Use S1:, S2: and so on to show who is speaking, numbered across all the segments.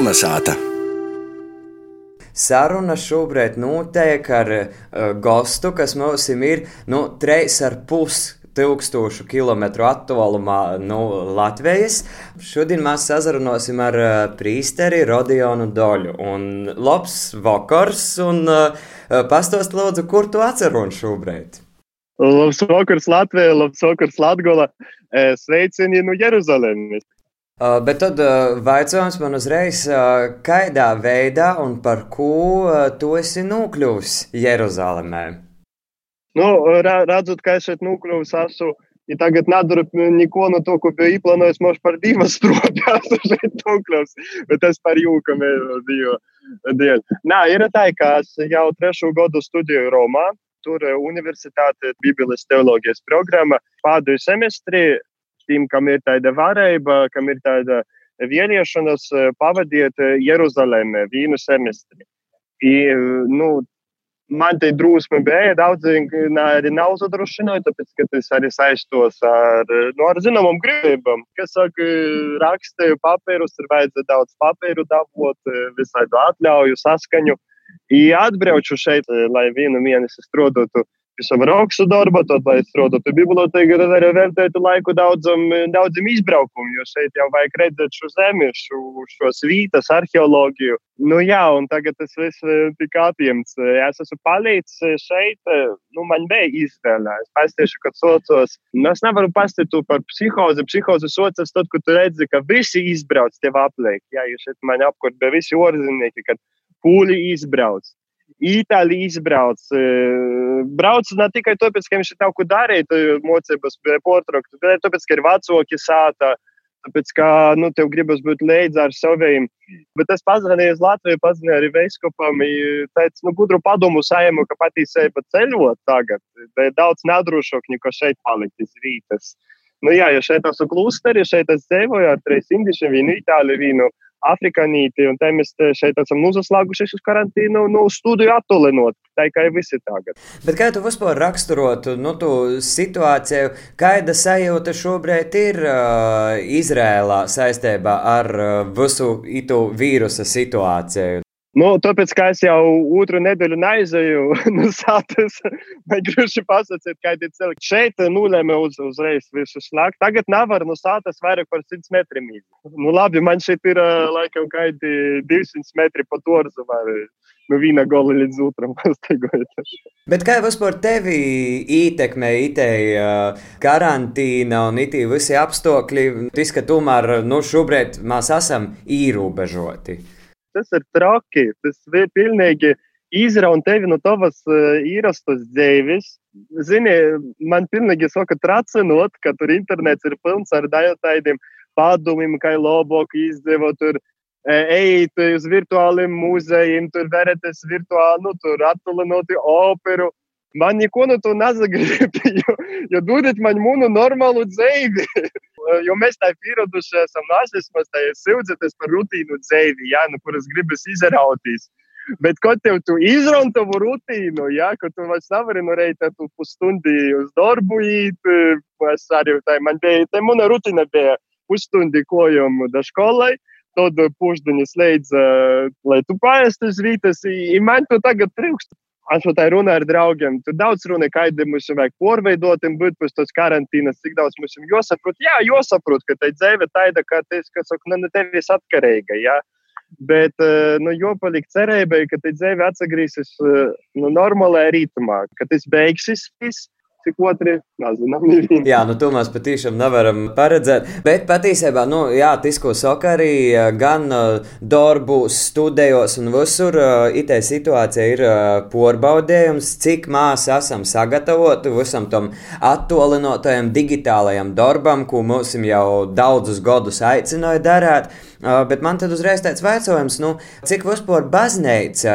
S1: Kalnasāta.
S2: Saruna šobrīd notiek ar uh, gostu, kas mums ir nu, treis ar pusi tūkstošu kilometru attālumā no nu, Latvijas. Šodien mēs sazarunāsim ar uh, prīsteri Rodionu Doļu. Un labs vakars, un uh, pastāst lūdzu, kur tu atceros šobrīd?
S3: Labs vakars Latvijā, labs vakars Latgola. Sveicieni no Jeruzalemes.
S2: Uh, bet tad uh, vaicājums man uzreiz, uh, kādā veidā un par ko tu esi nokļuvis Jeruzalemē?
S3: Nu, redzot, ka es šeit nokļuvis, esmu. Ja tagad nedaru neko no to, ko biju plānojis, možda par divas stūrām, šeit nokļūs. Bet tas par jūkam ir dēļ. Nē, ir tā, ka es jau trešo gadu studēju Romā. Tur universitāte, Bībeles teoloģijas programma, pēdējo semestri tiem, kam ir tāda varība, kam ir tāda vieniešanas, eh, pavadiet eh, Jeruzalemē vienu semestri. I, nu, man te drusme bija, daudzi arī nav zadrošināti, tāpēc, ka tas arī saistos ar, nu, ar zināmām gribībām. Kas saka, rakstīju papīrus, ir vajadzēja daudz papīru dabūt, eh, visādi atļauju, saskaņu. I atbraucu šeit, lai vienu mēnesi strādātu savu rakstu darbu, tad, lai strādātu bibliotēkā, tad arī veltītu laiku daudzam, daudzam izbraukumam, jo šeit jau vajag redzēt šo zemi, šo, šos vītas, arheoloģiju. Nu jā, un tagad tas viss eh, tika atņemts. Es esmu palīdzis šeit, eh, nu man bija izvēle. Es pastāstīšu, kad socios. Nu, es nevaru pastāstīt par psihozi. Psihozi socios tad, kad tu redzi, ka visi izbrauc tev apliek. Jā, jo šeit man apkārt bija visi orzinieki, kad pūļi izbrauc. Itāļi izbrauc. Brauc ne tikai tāpēc, ka viņš ir kaut ko darīt, mocības portraktu, bet tāpēc, ka ir vecāki sāta. Tāpēc, ka nu, tev gribas būt līdzi ar saviem. Bet es uz Latviju, pazvanīju arī Veiskopam. Teicu, nu, gudru padomu saimu, ka patīsēja pat ceļot tagad. Bet daudz nedrošāk nekā šeit palikt iz rītas. Nu, jā, ja šeit esmu klusteri, šeit es dzīvoju ar trīs indišiem, vienu itāļu, vienu afrikanīti, un te mēs šeit esam uzaslēgušies uz karantīnu, nu, studiju attulinot, tā kā visi tagad.
S2: Bet kā tu vispār raksturotu nu, situāciju, kāda sajūta šobrīd ir uh, Izrēlā saistībā ar uh, visu itu vīrusa situāciju?
S3: Nu, tāpēc, kā es jau otru nedēļu neizēju no sāpes, vai grūti pasakāt, kādi ir cilvēki. Šeit nulēma uz, uzreiz visu slēgt. Tagad nevar no sāpes vairāk par 100 metriem. Nu, labi, man šeit ir laikam kādi 200 metri pa torzu vai no viena gola līdz otram pastaigājot.
S2: Bet kā vispār tevi ietekmē itēja karantīna un itī visi apstākļi? Tas, ka tomēr nu, šobrīd mēs esam ierobežoti
S3: tas ir traki. Tas ir pilnīgi izraun tevi no tavas uh, ierastas dzīves. Zini, man pilnīgi saka, tracinot, ka tur internets ir pilns ar tādiem padomiem, kā labāk izdevot. Tur, Ejiet uz virtuāliem muzejiem, tur vereties virtuāli, nu, tur attālinoti operu. Man neko no to nezagrib, jo, jo dodiet man mūnu normālu dzīvi. Jo mēs tā pieraduši esam, nu, es esmu tā sildzēties par rutīnu dzīvi, ja, nu, kuras gribas izrautīs. Bet, kad tev tu izrauj tavu rutīnu, ja, ka tu vairs nevari no reita tu pustundi uz darbu īt, es arī tā, man bija, tā mana rutīna bija pustundi kojam da skolai, tad pušdiņas leidz, lai tu paēst uz vītas, i man to tagad trūkst. Tā runāju ar draugiem. Tur daudz runa, kādi mums vajag porveidot, būt pēc tos karantīnas, cik daudz mums ir jāsaprot. Jā, jāsaprot, ka tā dzīve tāda, ka tas, kas saka, ne tevis atkarīga. Ja? Bet, eh, nu, jopaliek cerībai, ka tā dzīve atgriezīsies eh, nu, normālajā ritmā, ka tas beigsies viss cik otri nezinām.
S2: jā, nu to mēs patiešām nevaram paredzēt. Bet patiesībā, nu, jā, tas, ko saka arī gan uh, darbos, studijos un visur, uh, itē situācija ir uh, porbaudējums, cik mēs esam sagatavoti visam tam attolinotajam digitālajam darbam, ko mums jau daudzus gadus aicināja darīt. Bet man tad uzreiz tāds jautājums, nu, cik vispār baznīca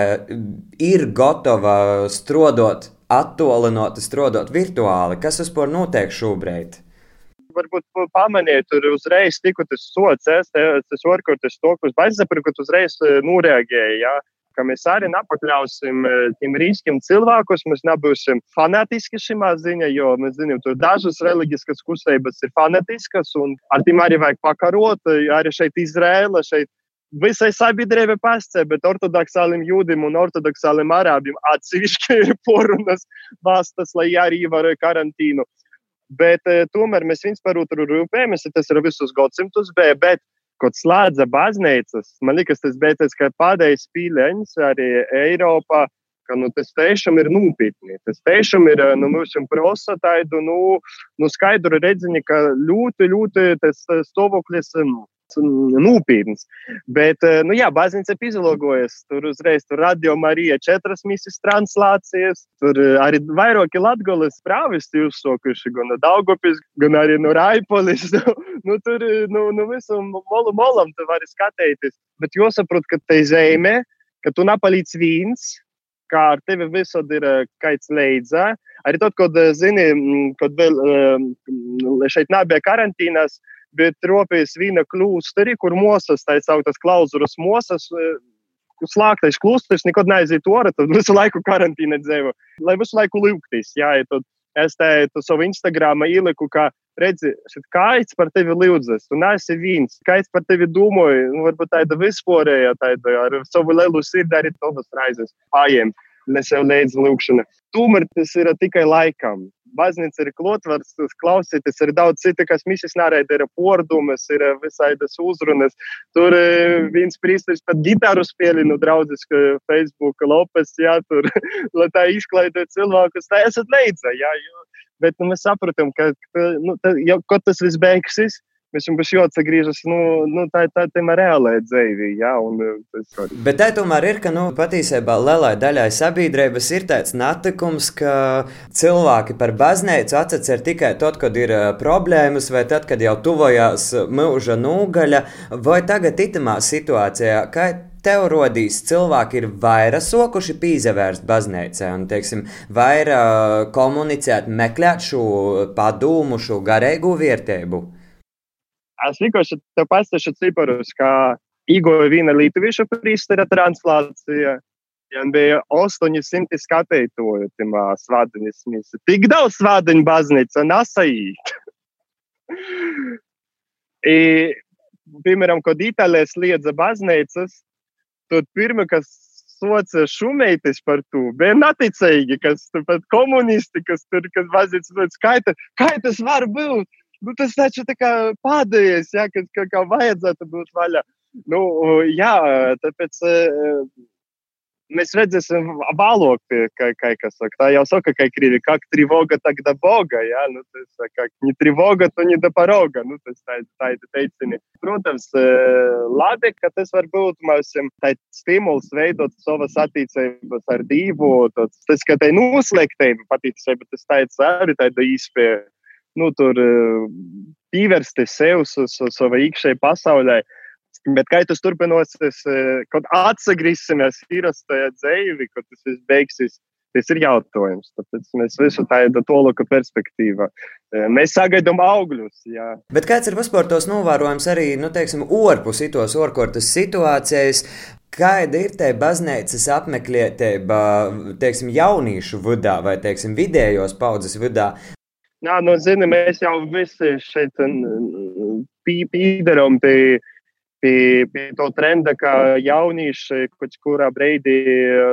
S2: ir gatava strodot attālinot, strādāt virtuāli. Kas vispār notiek šobrīd?
S3: Varbūt pamanīja, tur uzreiz tikko tas sots, es, tas varbūt tas to, kas baidās, ka uzreiz e, noreaģēja. Ja? ka mēs arī nepakļausim e, tiem riskiem cilvēkus. Mēs nebūsim fanātiski šajā ziņā, jo mēs zinām, ka dažas reliģiskas kustības ir fanātiskas, un ar tiem arī vajag pakarot. Arī šeit Izrēla, šeit visai sabiedrībai pascē, bet ortodoksālim jūdim un ortodoksālim arābim atsevišķi ir porunas valstis, lai arī ievēroja karantīnu. Bet e, tomēr mēs viņus par otru rūpējamies, tas ir visus gadsimtus, bet, bet kad slēdza baznīcas, man liekas, tas beidzas, ka pēdējais pīleņš arī Eiropā ka nu, tas tiešām ir nopietni. Tas tiešām ir nu, mums prasa tādu nu, nu, skaidru redziņu, ka ļoti, ļoti tas stāvoklis. Nu, Nopietns. Bet, nu, jā, baznīca ir izlogojusi. Tur uzreiz tur radio Marija četras misijas translācijas. Tur arī vairāki latgolas prāvisti uzsokuši, gan Daugopis, gan arī no Raipolis. nu, tur, nu, nu visu molu molam tu vari skatīties. Bet jāsaprot, ka te zeme, ka tu napalīdz vīns, kā ar tevi visur ir eh, kaits leidzā. Arī tad, kad, eh, zini, kad vēl eh, šeit nebija karantīnas, bet tropējas vīna klūsteri, kur mosas, tā saucas klauzuras mosas, slēgtais klūsteris, nekad neaiziet orā, tad visu laiku karantīna dzīvo. Lai visu laiku lūgtīs, jā, ja tad es te savu Instagram ieliku, ka redzi, kāds par tevi lūdzas, tu neesi viens, kāds par tevi domāja, nu, varbūt tāda vispārējā, tāda ar savu lielu sirdi arī tavas raizes pājiem, ne sev līdz lūkšana. Tomēr tas ir tikai laikam. Baznīca ir klotvars, klausīties, ir daudz citu, kas misijas nārēda, ir pordumas, ir visaidas uzrunas. Tur viens prīsteris pat gitāru spēli, nu, draudzes Facebook, Lopes, jā, tur, lai tā izklaidē cilvēkus, tā esat leidza, jā, jo bet nu, mēs saprotam, ka, ka nu, tā, jau, kad tas viss beigsies, jums būs jāatgriežas nu, nu, tā, tā ir reālā dzīve. Ja,
S2: Bet tā tomēr ir, ka nu, patiesībā lielai daļai sabiedrības ir tāds natikums, ka cilvēki par baznīcu atcer tikai tad, kad ir problēmas, vai tad, kad jau tuvojās mūža nūgaļa, vai tagad itamā situācijā. Kā tev rodīs, cilvēki ir vairāk sokuši pīzevērst baznīcā un, teiksim, vairāk komunicēt, meklēt šo padomu, šo garīgu vērtību?
S3: Es vienkārši te pastāšu ciparus, kā Igoja viena Lietuviešu prīstera translācija. Ja bija 800 skatītāju tajā svādiņas misijā. Tik daudz svādiņu baznīca nesaīt. piemēram, kad Itālijā sliedza baznīcas, Tad pirmie, kas soca šumeitis par to, bija naticīgi, kas pat komunisti, kas tur, kas vazīts, kā, kā tas var būt? Nu, tas taču tā kā pēdējais, ja, kad kā, kā vajadzētu būt vaļā. Nu, jā, tāpēc mēs redzēsim balokti, kā, kā, kas saka. Tā jau saka, ka krīvi, kā trivoga, tak da boga, jā, nu, tas, kā, ni trivoga, to ni da paroga, nu, tas tā, tā ir teicini. Protams, labi, ka tas var būt mums tā stimuls veidot savas attīcības ar divu, tas ka tai noslēgtība patīcība, tas tā ir arī tāda īspēja, nu, tur pievērsties sev, savai iekšējai pasaulē. Bet kā tas turpināsies, kad atgriezīsimies īrastajā dzīvē, kad tas viss beigsies, tas ir jautājums. Tāpēc mēs visu tādu tolika perspektīvu. Mēs sagaidām augļus. Jā.
S2: Bet kāds ir vispār tos novērojums arī, nu, teiksim, orpus itos orkortas situācijas? Kāda ir tā baznīcas apmeklētība, teiksim, jauniešu vidā vai, teiksim, vidējos paudzes vidā?
S3: Jā, nu, zini, mēs jau visi šeit pīderam pie pie, pie to trenda, ka jaunieši kaut kurā brīdī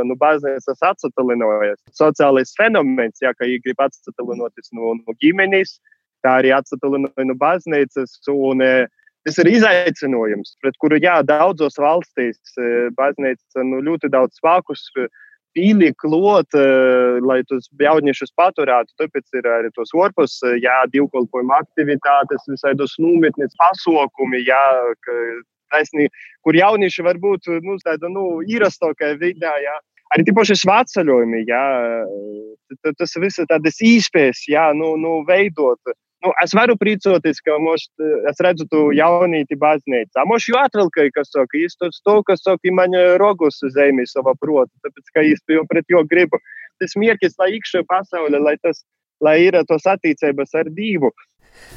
S3: nu, baznīcas atsatalinojas. Sociālais fenomens, ja, ka viņi grib atsatalinoties no, no ģimenes, tā arī atsatalinojas no baznīcas. Un, Tas ir izaicinājums, pret kuru jā, daudzos valstīs baznīca nu, ļoti daudz spēkus pīlī klot, lai tos jauniešus paturētu. Tāpēc ir arī tos orpus, jā, divkolpojuma aktivitātes, visai tos nometnes pasokumi, jā, taisnība, kur jaunieši var būt nu, tāda nu, īrastākā vidē. Jā. Arī tīpaši svētceļojumi, jā, tas viss tādas īspējas, jā, nu, nu, veidot. Nu, es varu priecāties, ka moš, es redzu to jaunīti baznīcā. Moš jau atvilkai, kas saka, es to sto, kas saka, man rogus zemē savā prota, tāpēc, ka es jau pret jo gribu. Tas mierkis, lai ikšķi pasauli, lai tas, lai ir tos attīcības ar divu.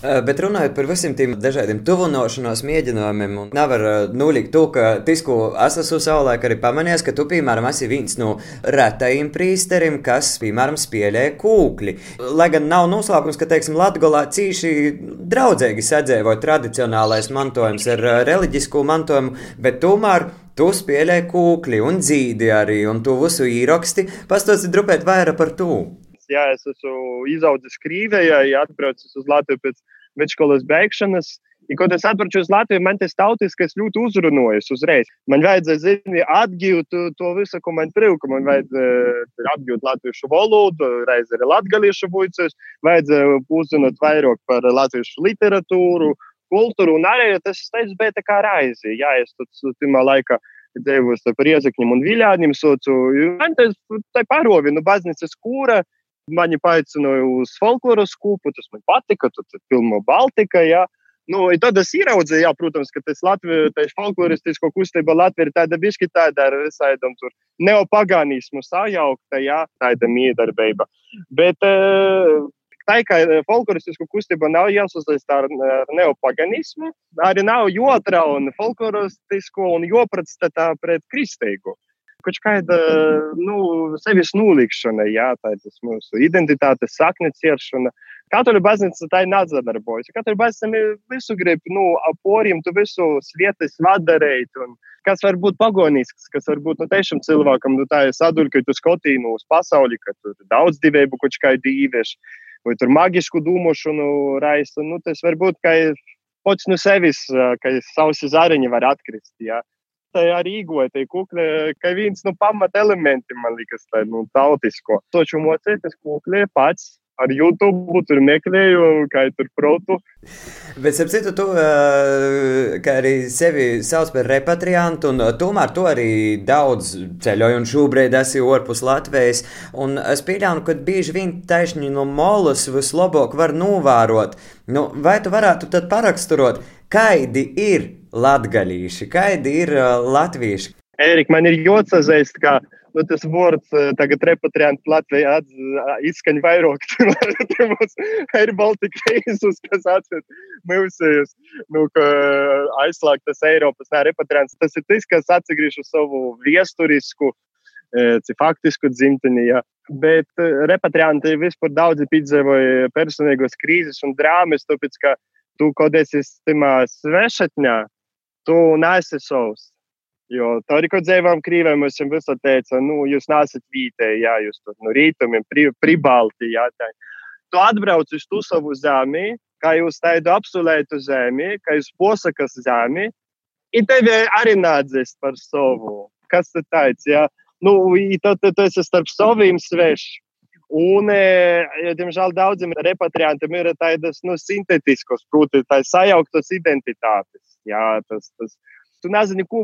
S2: Bet runājot par visiem tiem dažādiem tuvināšanās mēģinājumiem, nevar nolikt to, ka Tisku es esmu savulaik arī pamanījis, ka tu, piemēram, esi viens no retajiem prīsteriem, kas, piemēram, spēlē kūkli. Lai gan nav noslēpums, ka, teiksim, Latgolā cīši draudzīgi sadzīvoja tradicionālais mantojums ar reliģisko mantojumu, bet tomēr Tu spēlē kūkli un dzīdi arī, un tu visu īraksti. Pastāsti drupēt vairāk par to
S3: jā, es esmu izaudzis Krīvijā, atbraucis uz Latviju pēc vidusskolas beigšanas. Ja, kad es atbraucu uz Latviju, man tas tautiskais ļoti uzrunājas uzreiz. Man vajadzēja zināt, atgūt to visu, ko man privka. Man vajadzēja atgūt latviešu valodu, reiz arī latgaliešu buļcus, vajadzēja uzzināt vairāk par latviešu literatūru, kultūru. Un arī tas, tas bija tā kā raizi. Jā, es tur timā laikā dzīvoju par iezakņiem un viļāņiem. Man tas tā parovina, nu, baznīcas kūra. Mani paaicināja uz folkloras kūpu, tas man patika, tur bija filma Baltika. Jā. Nu, tad es ieraudzīju, jā, protams, ka tas Latvijas folkloristisko kustība Latvija ir tāda bišķi tāda ar visādam tur neopagānismu sajaukta, jā, tāda miedarbība. Bet tā kā folkloristisku kustību nav jāsasaist ar, ar neopaganismu, arī nav jotra un folkloristisko un jopratstata pret kristīgu kaut kāda nu, sevis nolikšana, jā, tā ir tas mūsu identitātes sakne cieršana. Katoļu baznīca tā ir nezadarbojas. Katoļu baznīca visu grib, nu, aporiem, tu visu svietas vadarēt. Un, kas var būt pagonisks, kas var būt nu, tiešām cilvēkam, nu, tā ir saduļa, ka tu skatīji nu, uz pasauli, ka tur daudz divēbu kaut kā dīvieši, vai tur magisku dūmošanu raisa. Nu, tas var būt, ka pats no sevis, ka sausi zariņi var atkrist. Jā tajā Rīgoja, tie kukļi, ka viens no nu, pamata elementiem, man liekas, tā nu, tautisko. Taču mocēties kukļi pats ar YouTube, tur meklēju, kā tur protu.
S2: Bet, ap citu, tu arī sevi sauc par repatriantu, un tomēr tu arī daudz ceļoji, un šobrīd esi ārpus Latvijas. Un es pieļauju, ka bieži vien taisni no molas vislabāk var novērot. Nu, vai tu varētu tad paraksturot, kādi ir latgaļīši, kādi ir latvieši?
S3: Ērika, man ir jāatzīst, ka nu, tas vārds tagad repatriants Latvijā izskaņ vairāk. Mums ir Baltika reizus, kas atsver mūsējus, nu, ka aizslēgtas Eiropas repatriants. Tas ir tas, kas atsagriež uz savu viesturisku, faktisku dzimteni. Ja. Bet repatrianti vispār daudzi piedzīvoja personīgos krīzes un drāmas, tāpēc, ka tu kaut esi svešatņā, tu neesi savs. Jo tā arī, ko dzīvojam Krīvē, mēs jums visur teicām, nu, jūs nesat vītēji, jā, jūs tur no rītumiem, pri, pribalti, jā, tā. Tu atbrauc uz tu savu zemi, kā jūs tādu apsulētu zemi, kā jūs posakas zemi, un tevi arī nādzēs par savu. Kas tas tāds, jā? Nu, tad tu esi starp saviem svešiem. Un, diemžēl, daudziem repatriantiem ir tādas nu, sintetiskas, proti, tā sajauktas identitātes. Jā, tas, tas, tu nezini, ko.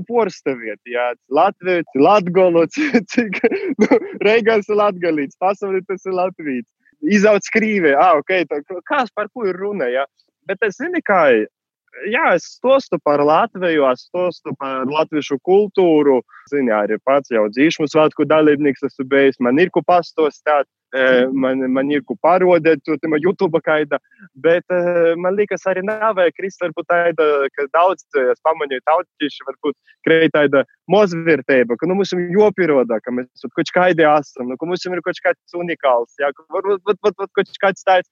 S3: Jā, Latvijas, Latvijas, cik nu, Reigans ir Latvijas, pasaulē tas ir Latvijas. Izaugs krīvē, ah, ok, tā, kas par ko ir runa, jā. Bet es zinu, kā, jā, es stostu par Latviju, es stostu par latviešu kultūru. Zini, arī pats jau dzīšmu svētku dalībnieks esmu bijis, man ir ko pastostāt man, man ir ko parodēt, to tam YouTube kaida, bet man liekas arī nav krist, varbūt tāda, ka daudz, es pamanīju, tautieši varbūt kreit tāda mozvērtība, ka nu, mums ir jopieroda, ka mēs kaut kādi esam, nu, ka mums ir kaut kāds unikāls, jā, ka varbūt, varbūt, varbūt kaut kāds tāds,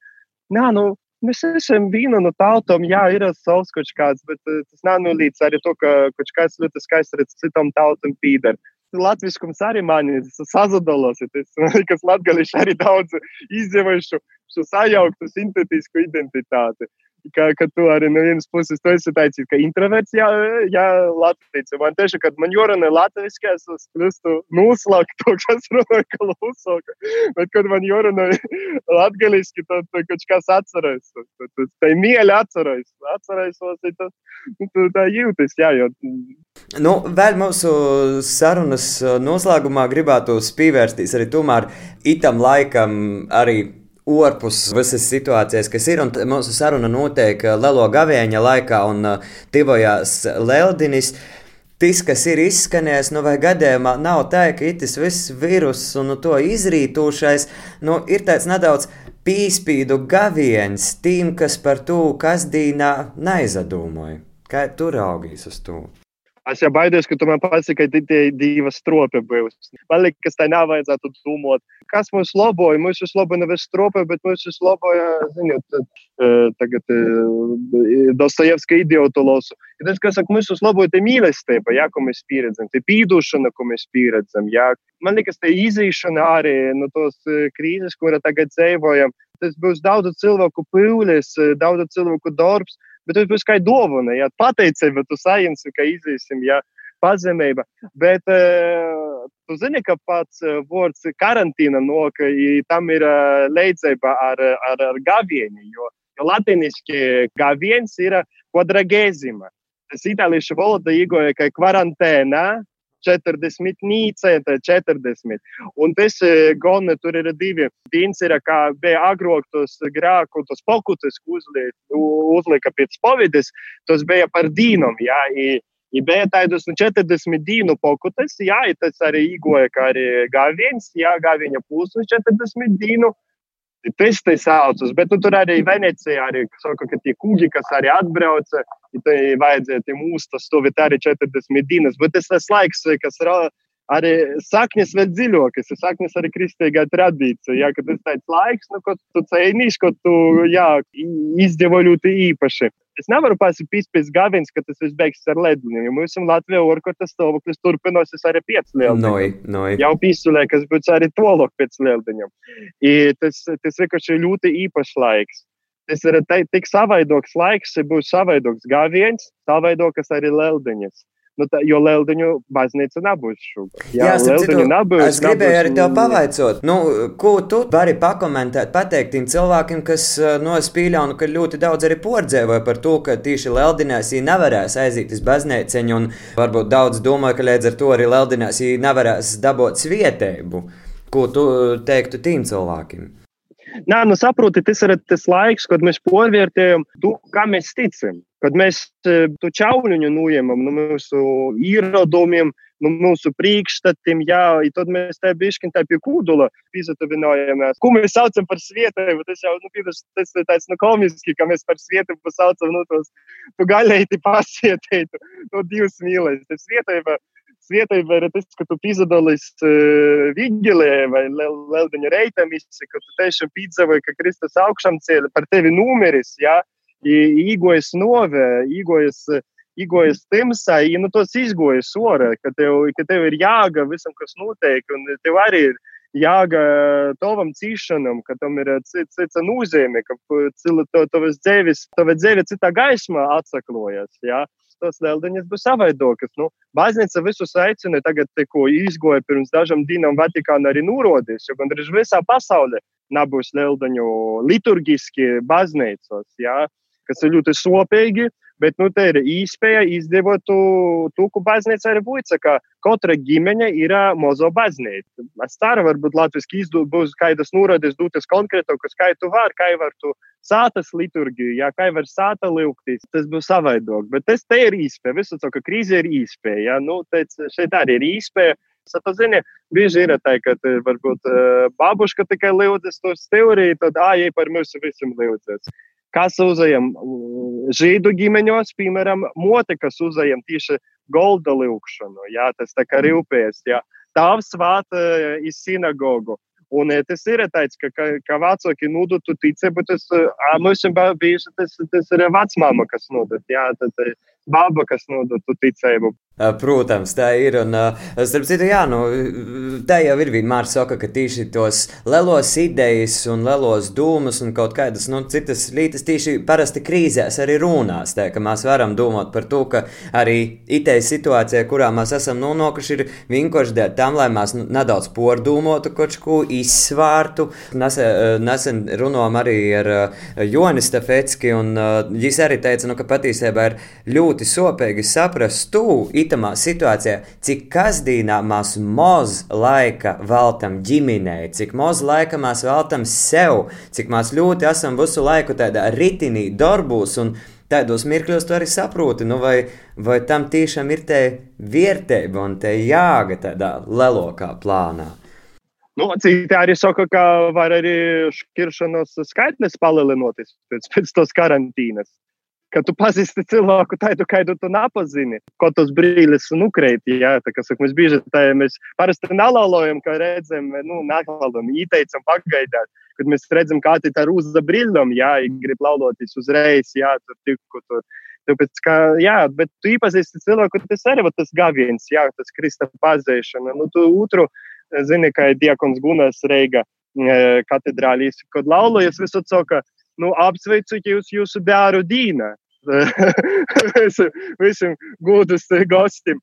S3: nā, nu, mēs esam viena no tautām, jā, ir savs kaut kāds, bet tas nav nulīdz arī to, ka kaut kāds ļoti skaists redz citam tautam pīdar latviskums arī mani sazadalos. Kas latgališi arī daudz izdzīvojuši šo sajauktu sintetisku identitāti ka, ka tu arī no vienas puses tu esi tāds, introverts, jā, jā Latvijas. Man tieši, kad man jorunē latviski, es kļūstu noslēgt to, kas runāja kalusaka. Bet, kad man jorunē latgaliski, tad kaut kas atceras. Tā ir mīļa atceras. Atceras, nu, tā jūtas, jā, jo.
S2: Nu, vēl mūsu sarunas noslēgumā gribētu pievērsties arī tomēr itam laikam arī ārpus visas situācijas, kas ir. Mūsu saruna notiek Lielo gavēņa laikā un tivojās Leldinis. Tas, kas ir izskanējis, nu vai gadījumā nav tā, ka itis viss vīrus un nu, to izrītošais, nu ir tāds nedaudz pīspīdu gaviens tiem, kas par to kasdīnā neizdomāja. Kā tu raugīs uz to?
S3: Es jau baidos, ka tu man pasaki, ka tie divas stropi būs. Man liekas, tā nav vajadzētu domāt. Kas mūs laboja? Mūsu slaboja nevis stropi, bet mūsu slaboja, zinot, tagad Dostojevska idiotu losu. Ir tas, kas saka, mūsu slaboja tie mīlestība, jā, ko mēs pieredzam, tie pīdušana, ko mēs pieredzam, jā. Man liekas, tie izīšana arī no tos krīzes, kura tagad dzīvojam. Tas būs daudz cilvēku pūles, daudz cilvēku darbs bet tas būs kā dāvana, ja pateicība, tu saimsi, ka izīsim, ja pazemība. Bet uh, tu zini, ka pats uh, vārds karantīna noka, tam ir uh, leidzība ar, ar, ar gavieni, jo, jo latiniski gaviens ir quadragēzima. Tas itāliešu valoda īgoja, ka karantēna 40, nīcē, 40. Un tas gan tur ir divi. Viens ir, kā bija agrāk tos grēku, tos pokutus, ko uzlika pēc povides, tas bija par dīnam. Jā, i, I bija tādas nu, 40 dienu pokutas, jā, tas arī īgoja, kā arī gāviens, jā, gāviņa pusi 40 dienu. Tas te saucas, bet nu, tur arī Venecijā arī saka, ka tie kuģi, kas arī atbrauca, tai vajadzēja mūsu tas stāvēt arī 40 dienas. Bet tas tas laiks, kas arī saknes vēl dziļākas, ir saknes arī kristīgā tradīcija. Ja, kad tas tāds laiks, nu, kad tu cēnīši, ka tu jā, izdeva ļoti īpaši. Es nevaru pasipīt pēc gāvienas, ka tas viss beigsies ar ledni. Jo mums Latvijā orkotas stāvoklis turpinosies arī pēc lieldiņām.
S2: Noi,
S3: Jau pīsulē, kas būs arī tolok pēc lieldiņām. Tas, tas vienkārši ir ļoti īpašs laiks. Tas ir tik savaidoks laiks, būs savaidoks gāviens, savaidokas arī lieldiņas. Nu, tā, jo Lieldiņu baznīca nebūs šogad.
S2: Jā, Jā Lieldiņu nebūs. Es gribēju arī tev pavaicot, nu, ko tu vari pakomentēt, pateikt tiem cilvēkiem, kas no es pīļaunu, ka ļoti daudz arī pordzēvoja par to, ka tīši Lieldiņās viņi nevarēs aiziet uz baznīceņu, un varbūt daudz domāja, ka līdz ar to arī Lieldiņās viņi nevarēs dabūt svietēbu. Ko tu teiktu tiem cilvēkiem?
S3: Nē, nu saproti, tas ir tas laiks, kad mēs porvērtējam to, kā mēs ticam. Kad mēs to čauļuņu nuņemam no mūsu ieradumiem, no mūsu priekšstatiem, jā, tad mēs tā bišķiņ tā pie kūdula izatavinājamies. Ko mēs saucam par svietēju, tas jau, nu, pīdaši, tas ir tāds, nu, komiski, ka mēs par svietēju saucam, nu, tos, tu gaļēti pasietēju, to divas mīlēs. Tas svietēja svētība ir tas, ka tu piedalies uh, vigilē vai Leldiņa reitamisi, ka tu tiešām piedzīvoji, ka Kristus augšām ceļ par tevi numeris, jā, īgojas nove, īgojas, īgojas timsā, ja nu tos izgojas ora, ka tev, ka tev ir jāga visam, kas notiek, un tev arī ir jāga tavam cīšanam, ka tam ir cita nozīme, ka tavas dzīves, tava dzīve citā gaismā atsaklojas. Ja? Tos lieldiņas būs savaidokas. Nu, baznīca visus aicina, tagad tikko izgoja pirms dažam dienām Vatikāna arī nurodīs, jo gandrīz visā pasaulē nebūs lieldiņu liturgiski baznīcos, jā, kas ir ļoti sopīgi. Bet nu, te ir īspēja izdevot to, ko baznīca arī būs. Katra ģimene ir mazo baznīca. Es ceru, varbūt Latvijas būs kādas norādes, dotas konkrētākas, kā tu vari, kā var tu sātas liturģiju, jā, kā var sāta lūgtīs. Tas būs savaidok. Bet tas te ir īspēja. Visu to, ka krīze ir īspēja. Jā, nu, teic, šeit arī ir īspēja. Tu zini, bieži ir tā, ka varbūt babuška tikai lūdzas tos teoriju, tad ājai par mūsu visam lūdzas kas uzajam žīdu ģimeņos, piemēram, mote, kas uzajam tieši golda lūkšanu, jā, tas tā kā rūpēs, jā. Tavs vāta iz sinagogu. Un tas ir tāds, ka, ka, ka vecāki nodotu ticību, tas mums ir bijusi tas, tas ir vecmāma, kas nodod, jā, tad baba, kas nodotu ticību.
S2: Protams, tā ir. Un, starp citu, jā, nu, tā jau ir vienmēr saka, ka tieši tos lielos idejas un lielos dūmus un kaut kādas nu, citas lietas tieši parasti krīzēs arī runās. Tā, ka mēs varam domāt par to, ka arī itēja situācijā, kurā mēs esam nonākuši, ir vienkārši dēļ tam, lai mēs nu, nedaudz pordūmotu kaut ko izsvārtu. Nesen, nesen runājām arī ar Joni Stafetski, un viņš arī teica, nu, ka patiesībā ir ļoti sopīgi saprast to itamā situācijā, cik kasdīnā mēs maz laika veltam ģimenei, cik maz laika mēs veltam sev, cik mēs ļoti esam visu laiku tādā ritinī, darbos un tādos mirkļos tu arī saproti, nu vai, vai tam tiešām ir te vērtība un te jāga tādā lelokā plānā.
S3: Nu, citi arī saka, ka var arī šķiršanos skaitlis palielinoties pēc, pēc tos karantīnas. Kad tu pazīsti cilvēku tādu, kādu tu nepazini, ko tos brīlis nukrīt, jā, tā kā saka, mēs bieži tā, mēs parasti nalaulojam, ka redzam, nu, nākalam, ieteicam pagaidāt, kad mēs redzam, kā tā rūza brīļam, jā, grib lauloties uzreiz, jā, tur tikko tur. Tāpēc, kā, jā, bet tu iepazīsti cilvēku, tas arī ir tas gaviens, jā, tas Krista pazīšana. Nu, tu otru, zini, kā ir diakons Gunas Reiga e, katedrālīs, kad laulojas visu saka, nu, apsveicu jūs jūsu bēru dīna. Visam gudus gostim.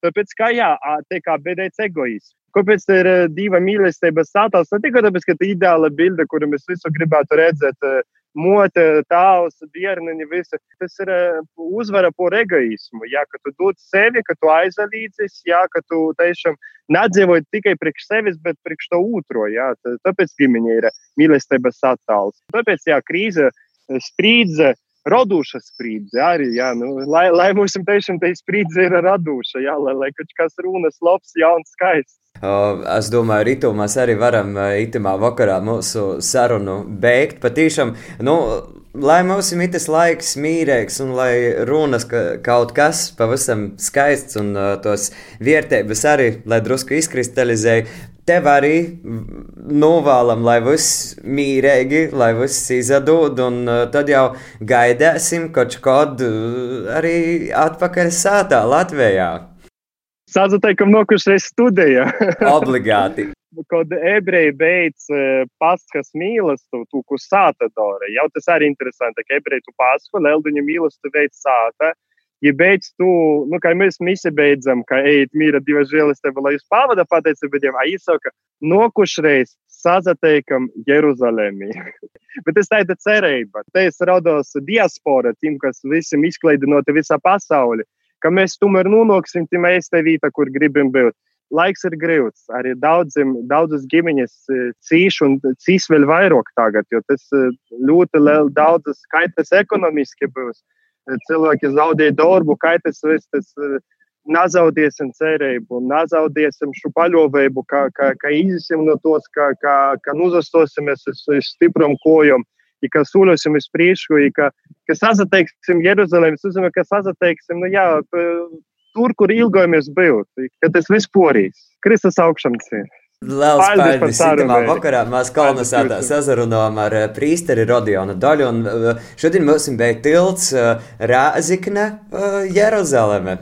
S3: Tāpēc, kā jā, te kā bēdēts egoisms. Kāpēc tā ir diva mīlestības sātās? Ne tikai tāpēc, ka tā ir ideāla bilde, kuru mēs visu gribētu redzēt mote, tēvs, bērniņi, visi. Tas ir uzvara par egoismu. Jā, ka tu dod sevi, ka tu aizalīdzies, jā, ka tu tiešām nedzīvoji tikai priekš sevis, bet priekš to otro. Jā, tāpēc ģimene ir mīlestības attēls. Tāpēc, jā, krīze sprīdze. Radoša sprīdze arī, jā, nu, lai, lai mums tiešām tā sprīdze ir radoša, jā, lai, lai kaut kas runas labs, jauns, skaists.
S2: Es domāju, rītā mēs arī varam itamā vakarā mūsu sarunu beigt. Patīšām, nu, lai mums ir tas laiks mīrīgs un lai runas ka kaut kas pavisam skaists un uh, tos vērtības arī, lai drusku izkristalizēja. Tev arī novēlam, lai viss mīrīgi, lai viss izdod, un uh, tad jau gaidāsim kaut kādu arī atpakaļ sātā Latvijā.
S3: Sazateikam, no kurš es studēju.
S2: Obligāti.
S3: Kad ebreji beidz e, paskas mīlestību, ko sāta dara. Jau tas arī interesanti, ka ebreji tu pasku, lelduņa mīlestību veids sāta. Ja beidz tu, nu, kā mēs visi beidzam, ka ejiet mīra divas žēlestība, lai jūs pavada pateicību Dievam, a izsaka, nokušreiz sazateikam Jeruzalemi. Bet tas tāda cerība. Te es rados diaspora, tiem, kas visiem izklaidinoti visā pasaulē ka mēs tomēr nonāksim tajā vietā, kur gribam būt. Laiks ir grūts. Arī daudziem, daudzas ģimenes e, cīš un cīs vēl vairāk tagad, jo tas e, ļoti daudzas skaitas ekonomiski būs. E, cilvēki zaudēja darbu, kaitas tas nezaudēsim cerību, nezaudēsim šo paļāvību, ka, ka, ka iziesim no tos, ka, ka, ka nuzastosimies uz, uz stipram kojam ja ka soļosim uz priekšu, ka, ka sazateiksim Jeruzalemes, uzzina, ka sazateiksim, nu jā, tur, kur ilgojamies būt, ka tas viss porīs. Kristus augšams ir.
S2: Liels paldies! Citamā vakarā mēs kolonizētā sazarunājām ar eh, prīsteri Rodionu Daļu, un eh, šodien mums bija tilts eh, Rāzikne Jeruzaleme.